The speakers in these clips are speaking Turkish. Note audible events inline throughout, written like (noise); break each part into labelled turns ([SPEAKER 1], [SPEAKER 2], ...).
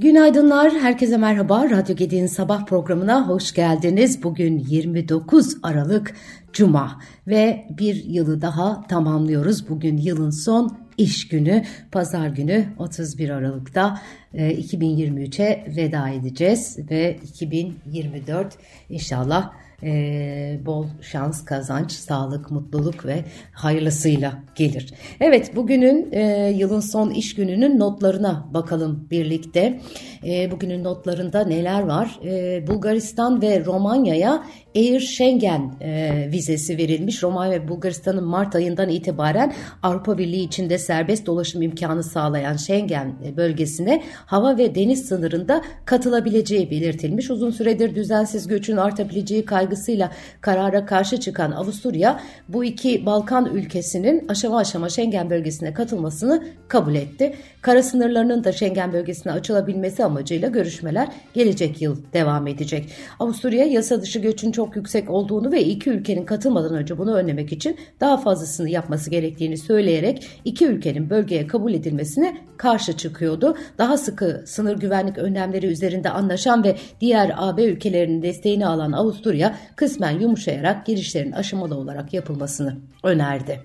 [SPEAKER 1] Günaydınlar, herkese merhaba. Radyo Gedi'nin sabah programına hoş geldiniz. Bugün 29 Aralık Cuma ve bir yılı daha tamamlıyoruz. Bugün yılın son iş günü, pazar günü 31 Aralık'ta 2023'e e, veda edeceğiz ve 2024 inşallah e, bol şans, kazanç, sağlık, mutluluk ve hayırlısıyla gelir. Evet bugünün e, yılın son iş gününün notlarına bakalım birlikte. E, bugünün notlarında neler var? E, Bulgaristan ve Romanya'ya Air Schengen e, vizesi verilmiş. Romanya ve Bulgaristan'ın Mart ayından itibaren Avrupa Birliği içinde serbest dolaşım imkanı sağlayan Schengen bölgesine hava ve deniz sınırında katılabileceği belirtilmiş. Uzun süredir düzensiz göçün artabileceği kaygısıyla karara karşı çıkan Avusturya bu iki Balkan ülkesinin aşama aşama Schengen bölgesine katılmasını kabul etti. Kara sınırlarının da Schengen bölgesine açılabilmesi amacıyla görüşmeler gelecek yıl devam edecek. Avusturya yasa dışı göçün çok yüksek olduğunu ve iki ülkenin katılmadan önce bunu önlemek için daha fazlasını yapması gerektiğini söyleyerek iki ülkenin bölgeye kabul edilmesine karşı çıkıyordu. Daha sıkı sınır güvenlik önlemleri üzerinde anlaşan ve diğer AB ülkelerinin desteğini alan Avusturya kısmen yumuşayarak girişlerin aşamalı olarak yapılmasını önerdi.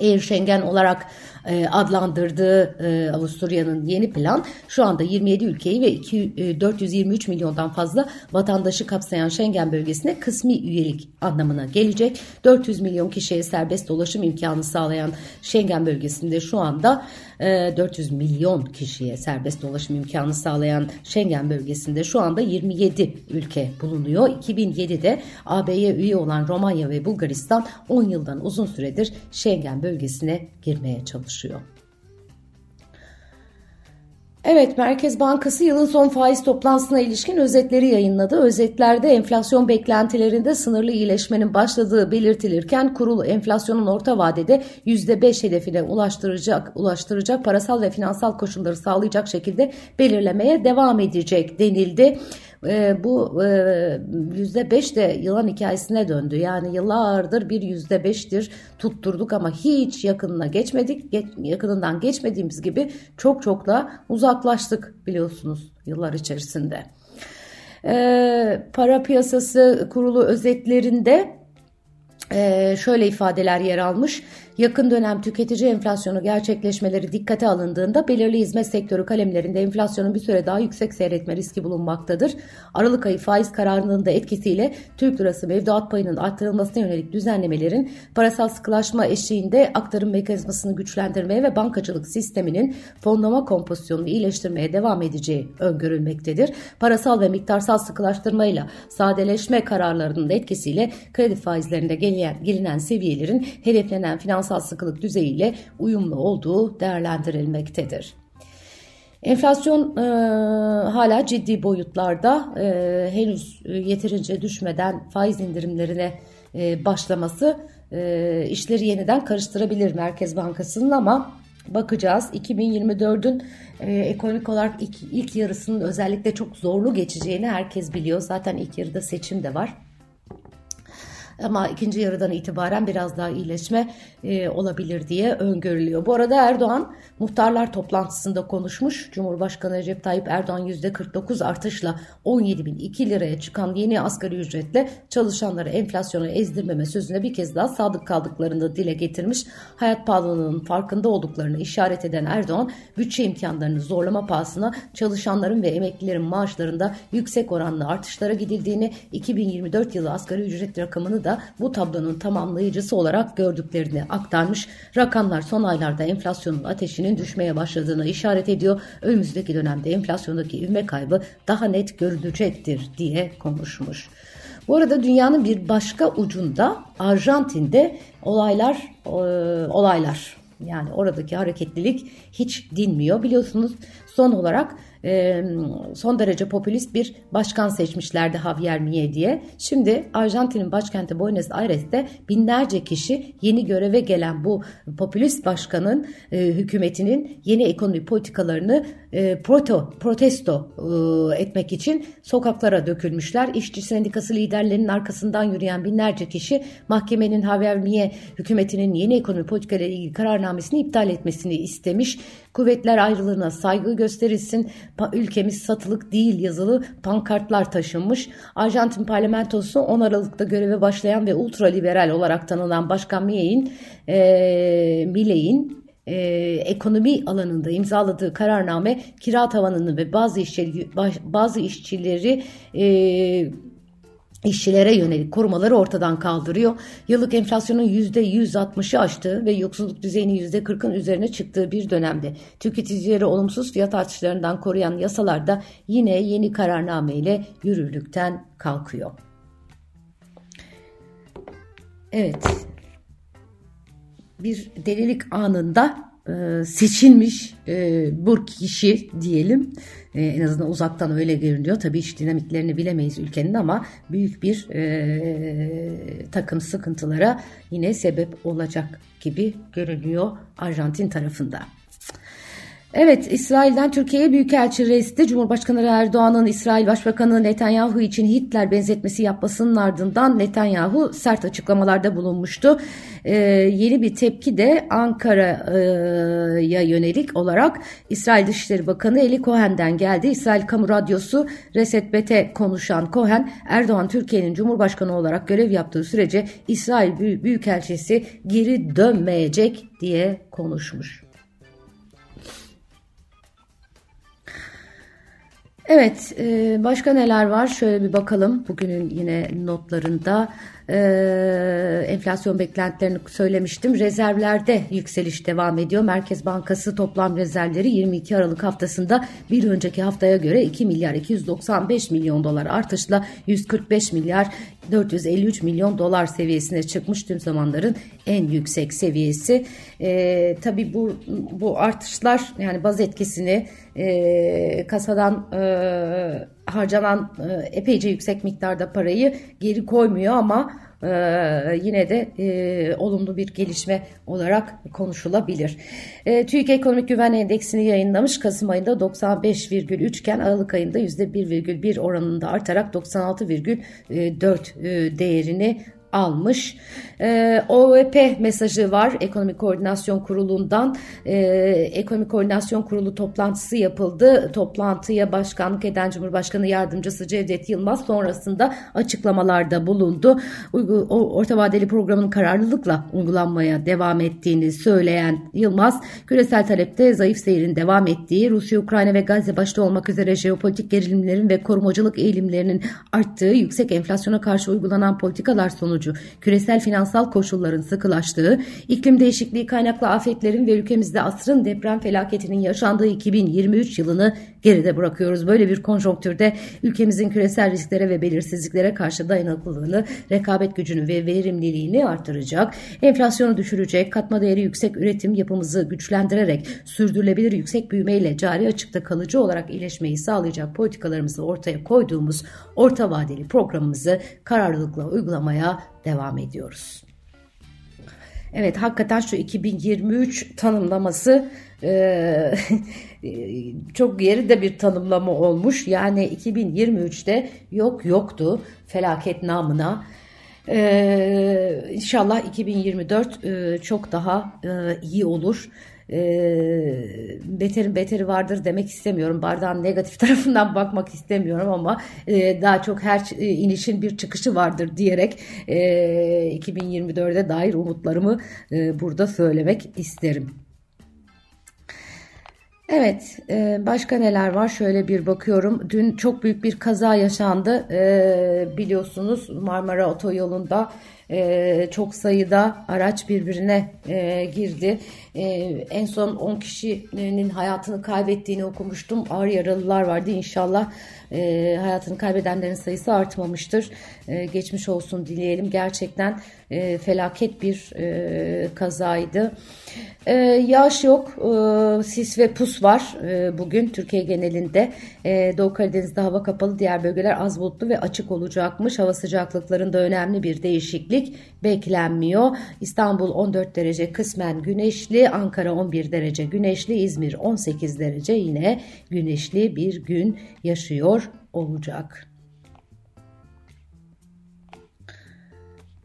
[SPEAKER 1] Air Schengen olarak e, adlandırdığı e, Avusturya'nın yeni plan şu anda 27 ülkeyi ve 2, e, 423 milyondan fazla vatandaşı kapsayan Schengen bölgesine kısmi üyelik anlamına gelecek. 400 milyon kişiye serbest dolaşım imkanı sağlayan Schengen bölgesinde şu anda 400 milyon kişiye serbest dolaşım imkanı sağlayan Schengen bölgesinde şu anda 27 ülke bulunuyor. 2007'de AB'ye üye olan Romanya ve Bulgaristan 10 yıldan uzun süredir Schengen bölgesine girmeye çalışıyor. Evet, Merkez Bankası yılın son faiz toplantısına ilişkin özetleri yayınladı. Özetlerde enflasyon beklentilerinde sınırlı iyileşmenin başladığı belirtilirken kurul enflasyonun orta vadede %5 hedefine ulaştıracak, ulaştıracak parasal ve finansal koşulları sağlayacak şekilde belirlemeye devam edecek denildi e, bu yüzde beş de yılan hikayesine döndü. Yani yıllardır bir yüzde beştir tutturduk ama hiç yakınına geçmedik. Geç, yakınından geçmediğimiz gibi çok çok da uzaklaştık biliyorsunuz yıllar içerisinde. E, para piyasası kurulu özetlerinde ee, şöyle ifadeler yer almış. Yakın dönem tüketici enflasyonu gerçekleşmeleri dikkate alındığında belirli hizmet sektörü kalemlerinde enflasyonun bir süre daha yüksek seyretme riski bulunmaktadır. Aralık ayı faiz kararının da etkisiyle Türk lirası mevduat payının arttırılmasına yönelik düzenlemelerin parasal sıkılaşma eşiğinde aktarım mekanizmasını güçlendirmeye ve bankacılık sisteminin fonlama kompozisyonunu iyileştirmeye devam edeceği öngörülmektedir. Parasal ve miktarsal sıkılaştırmayla sadeleşme kararlarının da etkisiyle kredi faizlerinde gelinen, gelinen seviyelerin hedeflenen finans finansal sıkılık düzeyiyle uyumlu olduğu değerlendirilmektedir. Enflasyon e, hala ciddi boyutlarda e, henüz yeterince düşmeden faiz indirimlerine e, başlaması e, işleri yeniden karıştırabilir Merkez Bankası'nın ama bakacağız. 2024'ün e, ekonomik olarak ilk, ilk yarısının özellikle çok zorlu geçeceğini herkes biliyor. Zaten ilk yarıda seçim de var. Ama ikinci yarıdan itibaren biraz daha iyileşme e, olabilir diye öngörülüyor. Bu arada Erdoğan muhtarlar toplantısında konuşmuş. Cumhurbaşkanı Recep Tayyip Erdoğan %49 artışla 17.002 liraya çıkan yeni asgari ücretle çalışanları enflasyona ezdirmeme sözüne bir kez daha sadık kaldıklarını dile getirmiş. Hayat pahalılığının farkında olduklarını işaret eden Erdoğan bütçe imkanlarını zorlama pahasına çalışanların ve emeklilerin maaşlarında yüksek oranlı artışlara gidildiğini 2024 yılı asgari ücret rakamını da bu tablonun tamamlayıcısı olarak gördüklerini aktarmış. Rakamlar son aylarda enflasyonun ateşinin düşmeye başladığını işaret ediyor. Önümüzdeki dönemde enflasyondaki ivme kaybı daha net görülecektir diye konuşmuş. Bu arada dünyanın bir başka ucunda Arjantin'de olaylar e, olaylar yani oradaki hareketlilik hiç dinmiyor. Biliyorsunuz son olarak e, son derece popülist bir başkan seçmişlerdi Javier Milei diye. Şimdi Arjantin'in başkenti Buenos Aires'te binlerce kişi yeni göreve gelen bu popülist başkanın e, hükümetinin yeni ekonomi politikalarını e, proto, protesto e, etmek için sokaklara dökülmüşler. İşçi sendikası liderlerinin arkasından yürüyen binlerce kişi mahkemenin Javier Milei hükümetinin yeni ekonomi politikalarıyla ilgili kararnamesini iptal etmesini istemiş. Kuvvetler ayrılığına saygı gösterilsin, ülkemiz satılık değil yazılı pankartlar taşınmış. Arjantin parlamentosu 10 Aralık'ta göreve başlayan ve ultraliberal olarak tanınan Başkan Millei'in e, Millei'in e, ekonomi alanında imzaladığı kararname kira tavanını ve bazı işçileri, bazı işçileri e, işçilere yönelik korumaları ortadan kaldırıyor. Yıllık enflasyonun %160'ı aştığı ve yoksulluk düzeyinin %40'ın üzerine çıktığı bir dönemde tüketicileri olumsuz fiyat artışlarından koruyan yasalar da yine yeni kararname ile yürürlükten kalkıyor. Evet, bir delilik anında e, seçilmiş e, bu kişi diyelim e, en azından uzaktan öyle görünüyor. Tabii iş dinamiklerini bilemeyiz ülkenin ama büyük bir e, takım sıkıntılara yine sebep olacak gibi görünüyor Arjantin tarafında. Evet, İsrail'den Türkiye'ye büyükelçi resti Cumhurbaşkanı Erdoğan'ın İsrail Başbakanı Netanyahu için Hitler benzetmesi yapmasının ardından Netanyahu sert açıklamalarda bulunmuştu. Ee, yeni bir tepki de Ankara'ya yönelik olarak İsrail Dışişleri Bakanı Eli Cohen'den geldi. İsrail Kamu Radyosu Reset Bet'e konuşan Cohen, Erdoğan Türkiye'nin Cumhurbaşkanı olarak görev yaptığı sürece İsrail Büyükelçisi geri dönmeyecek diye konuşmuş. Evet, e, başka neler var? Şöyle bir bakalım bugünün yine notlarında e, enflasyon beklentilerini söylemiştim. Rezervlerde yükseliş devam ediyor. Merkez Bankası toplam rezervleri 22 Aralık haftasında bir önceki haftaya göre 2 milyar 295 milyon dolar artışla 145 milyar 453 milyon dolar seviyesine çıkmış tüm zamanların en yüksek seviyesi. E, tabii bu bu artışlar yani baz etkisini e, kasadan e, harcanan e, epeyce yüksek miktarda parayı geri koymuyor ama e, yine de e, olumlu bir gelişme olarak konuşulabilir. E, TÜİK Ekonomik Güven Endeksini yayınlamış. Kasım ayında 95,3 iken Aralık ayında %1,1 oranında artarak 96,4 e, değerini almış. E, OVP mesajı var Ekonomik Koordinasyon Kurulu'ndan. E, Ekonomik Koordinasyon Kurulu toplantısı yapıldı. Toplantıya başkanlık eden Cumhurbaşkanı Yardımcısı Cevdet Yılmaz sonrasında açıklamalarda bulundu. Uygu, orta vadeli programın kararlılıkla uygulanmaya devam ettiğini söyleyen Yılmaz, küresel talepte zayıf seyrin devam ettiği, Rusya, Ukrayna ve Gazze başta olmak üzere jeopolitik gerilimlerin ve korumacılık eğilimlerinin arttığı, yüksek enflasyona karşı uygulanan politikalar sonucu küresel finansal koşulların sıkılaştığı, iklim değişikliği kaynaklı afetlerin ve ülkemizde asrın deprem felaketinin yaşandığı 2023 yılını geride bırakıyoruz. Böyle bir konjonktürde ülkemizin küresel risklere ve belirsizliklere karşı dayanıklılığını, rekabet gücünü ve verimliliğini artıracak, enflasyonu düşürecek, katma değeri yüksek üretim yapımızı güçlendirerek sürdürülebilir yüksek büyümeyle cari açıkta kalıcı olarak iyileşmeyi sağlayacak politikalarımızı ortaya koyduğumuz orta vadeli programımızı kararlılıkla uygulamaya devam ediyoruz. Evet hakikaten şu 2023 tanımlaması e, çok yerinde bir tanımlama olmuş. Yani 2023'te yok yoktu felaket namına. Ee, inşallah 2024 e, çok daha e, iyi olur e, beterin beteri vardır demek istemiyorum. Bardağın negatif (laughs) tarafından bakmak istemiyorum ama e, daha çok her e, inişin bir çıkışı vardır diyerek e, 2024'e dair umutlarımı e, burada söylemek isterim. Evet, e, başka neler var? Şöyle bir bakıyorum. Dün çok büyük bir kaza yaşandı. E, biliyorsunuz Marmara Otoyolu'nda e, çok sayıda araç birbirine e, girdi. E, en son 10 kişinin hayatını kaybettiğini okumuştum. Ağır yaralılar vardı. İnşallah e, hayatını kaybedenlerin sayısı artmamıştır. E, geçmiş olsun dileyelim. Gerçekten e, felaket bir e, kazaydı. E, yağış yok. E, sis ve pus var e, bugün Türkiye genelinde. E, Doğu Karadeniz'de hava kapalı, diğer bölgeler az bulutlu ve açık olacakmış. Hava sıcaklıklarında önemli bir değişiklik beklenmiyor. İstanbul 14 derece kısmen güneşli, Ankara 11 derece güneşli, İzmir 18 derece yine güneşli bir gün yaşıyor olacak.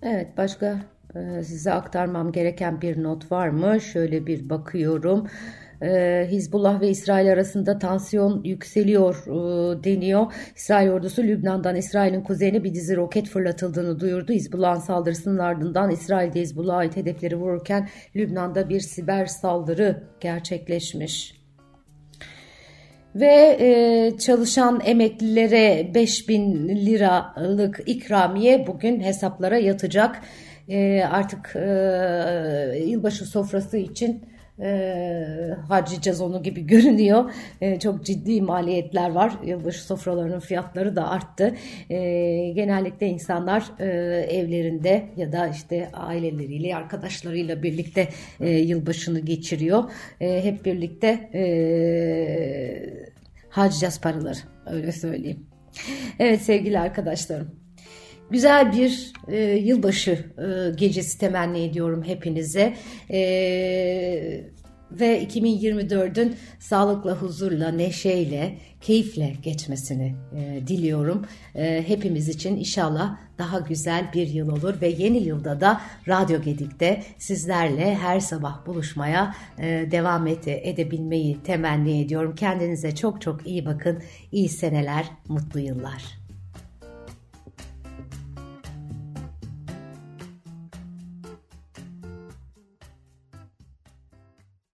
[SPEAKER 1] Evet başka e, size aktarmam gereken bir not var mı? Şöyle bir bakıyorum. Ee, Hizbullah ve İsrail arasında tansiyon yükseliyor e, deniyor. İsrail ordusu Lübnan'dan İsrail'in kuzeyine bir dizi roket fırlatıldığını duyurdu. Hizbullah'ın saldırısının ardından İsrail'de Hizbullah'a ait hedefleri vururken Lübnan'da bir siber saldırı gerçekleşmiş. Ve e, çalışan emeklilere 5000 liralık ikramiye bugün hesaplara yatacak. E, artık e, yılbaşı sofrası için e, harcayacağız onu gibi (laughs) görünüyor. E, çok ciddi maliyetler var. Yılbaşı sofralarının fiyatları da arttı. E, genellikle insanlar e, evlerinde ya da işte aileleriyle, arkadaşlarıyla birlikte e, yılbaşını geçiriyor. E, hep birlikte e, harcayacağız paraları. Öyle söyleyeyim. Evet sevgili arkadaşlarım. Güzel bir e, yılbaşı e, gecesi temenni ediyorum hepinize. E, ve 2024'ün sağlıkla, huzurla, neşeyle, keyifle geçmesini e, diliyorum. E, hepimiz için inşallah daha güzel bir yıl olur ve yeni yılda da Radyo Gedik'te sizlerle her sabah buluşmaya e, devam ede, edebilmeyi temenni ediyorum. Kendinize çok çok iyi bakın. İyi seneler, mutlu yıllar.